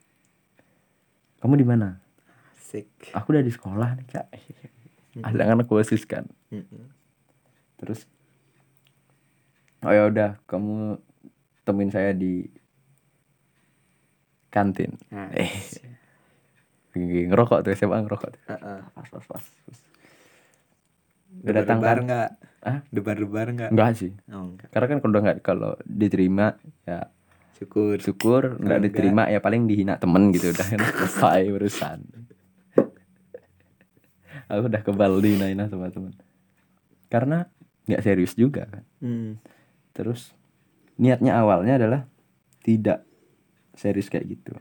kamu di mana Asik. aku udah di sekolah nih kak ada anak khusus kan Mm-mm. terus oh ya udah kamu temuin saya di kantin Nah, eh ngerokok tuh SMA ngerokok tuh. Heeh. pas pas pas, pas. Udah datang Debar kan nggak? Hah? Debar-debar nggak? enggak sih Oh, enggak. karena kan kalau nggak kalau diterima ya Syukur. syukur nggak enggak- diterima ya paling dihina temen gitu udah kan [laughs] selesai urusan aku udah kebal dihina sama temen karena nggak serius juga kan Hmm. terus niatnya awalnya adalah tidak serius kayak gitu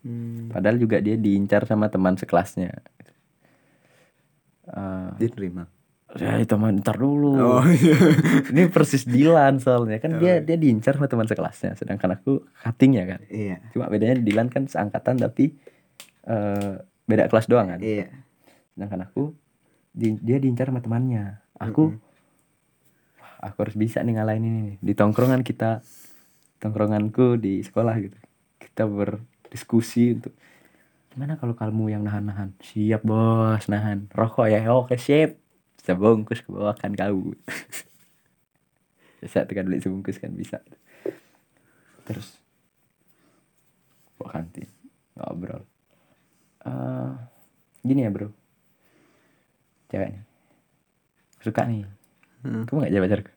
Hmm. padahal juga dia diincar sama teman sekelasnya Eh, Diterima. Ya itu ntar dulu. Oh [laughs] iya. ini persis Dilan soalnya. Kan dia dia diincar sama teman sekelasnya sedangkan aku cutting ya kan? Iya. cuma bedanya Dilan kan seangkatan tapi eh beda kelas doang kan? Iya. sedangkan aku di- dia diincar sama temannya. Aku wah, aku harus bisa nih ngalahin ini nih. di tongkrongan kita tongkronganku di sekolah gitu. Kita berdiskusi untuk gimana kalau kamu yang nahan-nahan? Siap bos nahan. Rokok ya? Oke sip sebungkus ke bawah kan kau. [laughs] Bisa tekan beli sebungkus kan bisa. Terus bawa kantin ngobrol Eh, gini ya bro. Cewek nih suka nih. Hmm. kamu gak jadi pacarku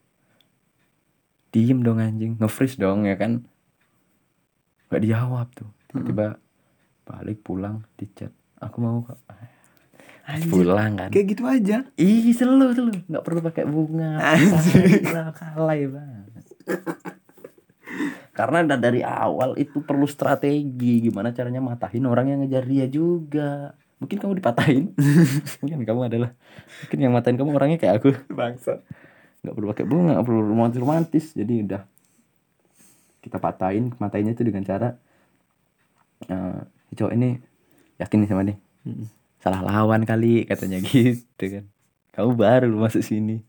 diem dong anjing. Nge-freeze dong ya kan? Gak dijawab tuh. Tiba-tiba balik pulang di chat. Aku mau kok Anjir. pulang kan. Kayak gitu aja. ih selalu selalu nggak perlu pakai bunga. Gila, kalai banget karena da- dari awal itu perlu strategi. Gimana caranya matahin orang yang ngejar dia juga. Mungkin kamu dipatahin. [laughs] Mungkin kamu adalah mungkin yang matain kamu orangnya kayak aku. Bangsat. nggak perlu pakai bunga nggak perlu romantis romantis. Jadi udah. Kita patahin matahinnya itu dengan cara eh "Si cowok ini yakin nih sama nih Mm-mm. Salah lawan kali katanya [laughs] gitu kan kamu baru masuk sini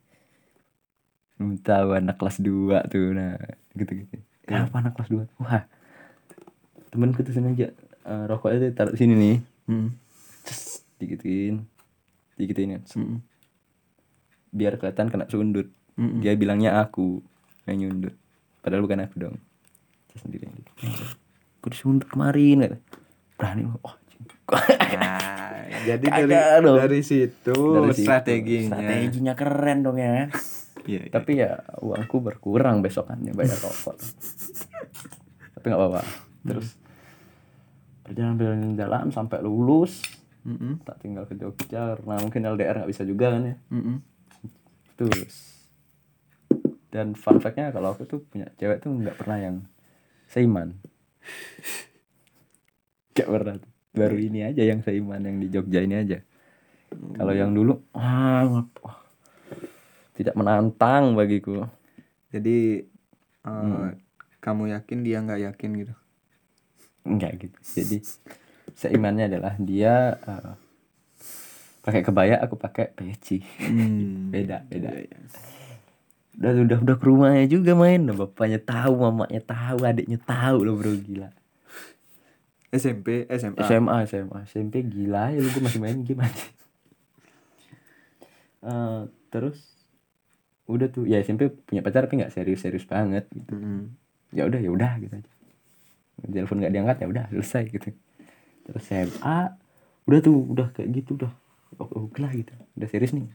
belum tahu anak kelas 2 tuh nah gitu gitu kenapa anak kelas 2 wah temenku tuh sengaja eh, rokoknya tuh taruh sini nih Hmm. Ces, digituin digituin kan Mm-mm. biar kelihatan kena sundut Mm-mm. dia bilangnya aku yang nyundut padahal bukan aku dong saya sendiri yang gitu aku disundut kemarin kata berani oh. Nah, [laughs] jadi dari dong. dari situ Dari situ, strateginya. strateginya keren dong ya [laughs] Iya, iya. tapi ya uangku berkurang besokannya bayar rokok tapi nggak apa-apa terus perjalanan perjalanan jalan sampai lulus Mm-mm. tak tinggal ke Jogja karena mungkin LDR nggak bisa juga kan ya Mm-mm. terus dan fun fact-nya kalau aku tuh punya cewek tuh nggak pernah yang seiman [laughs] nggak pernah tuh. Baru ini aja yang seiman yang di Jogja ini aja. Kalau yang dulu ah tidak menantang bagiku. Jadi eh, kamu yakin dia nggak yakin gitu? enggak gitu. Jadi seimannya adalah dia eh, pakai kebaya aku pakai peci. Hmm. [laughs] beda beda. Iya, udah udah udah ke rumahnya juga main. Nah, bapaknya tahu mamanya tahu adiknya tahu loh bro gila SMP, SMA. SMA SMA SMP gila ya lu gue masih main game aja. [laughs] Eh, terus udah tuh. Ya SMP punya pacar tapi nggak serius serius banget gitu. Mm-mm. ya udah ya udah gitu aja. Telepon nggak diangkat ya udah selesai gitu. Terus SMA udah tuh udah kayak gitu udah oke oke lah gitu. Udah serius nih.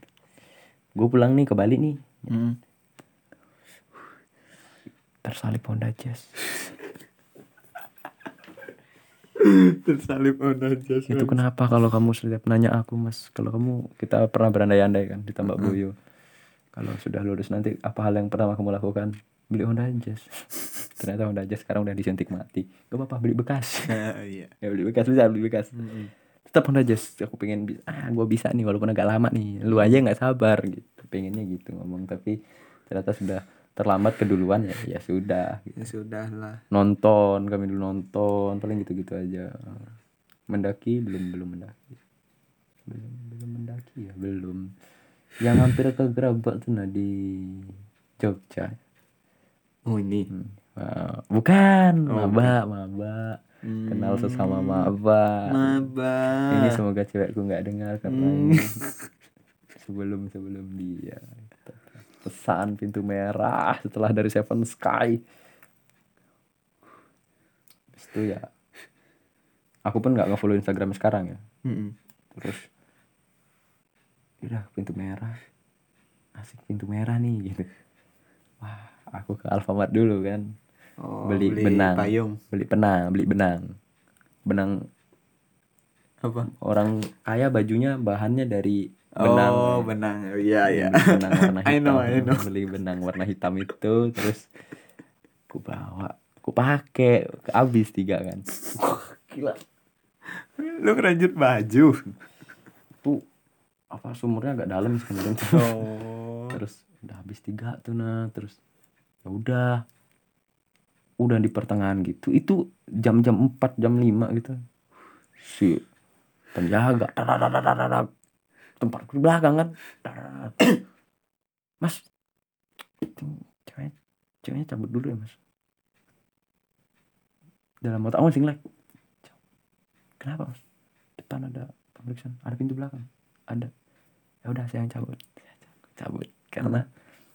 Gue pulang nih ke Bali nih. Mm. tersalip Honda Jazz Tersalip Honda Jazz. itu kenapa kalau kamu setiap nanya aku mas? Kalau kamu kita pernah berandai-andai kan di Tambak Boyo kalau sudah lulus nanti apa hal yang pertama kamu lakukan? Beli Honda Jazz. [laughs] Ternyata Honda Jazz sekarang udah disuntik mati. Gak apa-apa beli bekas. [laughs] Iya. ya beli bekas bisa beli bekas. Tetap Honda Jazz aku pengen ah gue bisa nih walaupun agak lama nih. Lu aja nggak sabar gitu. Pengennya gitu ngomong tapi ternyata sudah terlambat keduluan ya. Ya sudah. Ya sudah lah. nonton kami dulu nonton paling gitu gitu aja. Mendaki? Belum belum mendaki. Belum belum mendaki ya? Belum. Yang hampir ke Gerabak tuh nah di Jogja. Oh ini. Hmm. Bukan. Oh, maba maba kenal sesama maba Maba. ini semoga cewekku nggak dengar karena Hmm. sebelum sebelum dia pesan pintu merah setelah dari Seven Sky. Habis itu ya aku pun nggak ngefollow Instagram sekarang ya. Mm-mm. terus udah pintu merah. Asik pintu merah nih gitu. Wah aku ke Alfamart dulu kan. Oh, beli, benang. payung. beli benang beli benang. Benang Apa? orang kaya bajunya bahannya dari benang Oh, benang. Iya, iya. Benang warna [laughs] I hitam know, I know. beli benang warna hitam itu terus ku bawa ku pakai habis tiga kan Wah, gila Lu kerajut baju. tuh apa sumurnya agak dalam sebenarnya Oh. terus udah habis tiga tuh nah terus ya udah udah di pertengahan gitu itu jam-jam 4 jam 5 gitu si penjaga tempat di belakang kan. Mas itu ceweknya ceweknya cabut dulu ya mas. Dalam otak oh singlek. Kenapa mas? Depan ada pemeriksaan. Ada pintu belakang? Ada. Ya udah saya yang cabut. Cabut, karena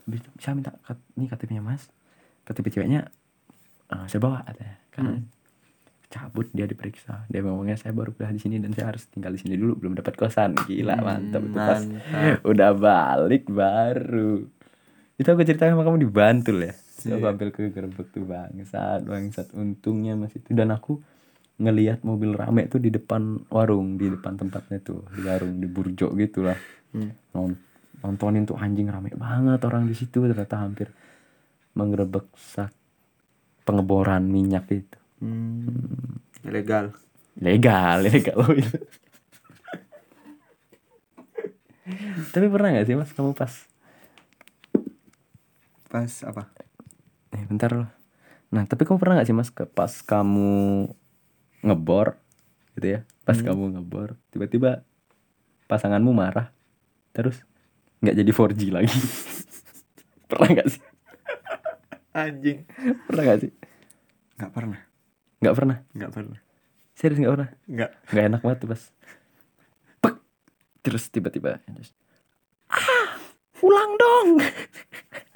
habis itu saya minta ini KTP-nya mas. KTP ceweknya eh, saya bawa katanya. Karena Hmm. Cabut dia diperiksa. Dia ngomongnya saya baru kuliah di sini dan saya harus tinggal di sini dulu belum dapat kosan. Gila mantap itu pas Mantap. udah balik baru. Itu aku cerita sama kamu di Bantul ya. Iya. aku ambil ke gerbek tuh bangsat bangsat. Untungnya masih itu. Dan aku ngelihat mobil rame tuh di depan warung di depan tempatnya tuh di warung di burjo gitu lah. Hmm. Non- nontonin tuh anjing rame banget orang di situ ternyata hampir menggerebek sak pengeboran minyak itu Hmm. Ilegal. legal legal loh itu tapi pernah nggak sih mas kamu pas Pas apa? eh bentar loh nah tapi kamu pernah nggak sih mas ke pas kamu ngebor gitu ya pas Hmm. kamu ngebor tiba-tiba pasanganmu marah terus nggak jadi 4G lagi [laughs] pernah nggak sih Anjing. pernah nggak sih Nggak pernah. Nggak pernah Nggak pernah. serius nggak pernah Nggak. nggak enak banget tuh pas Pek! terus tiba-tiba terus, ah ulang dong [laughs]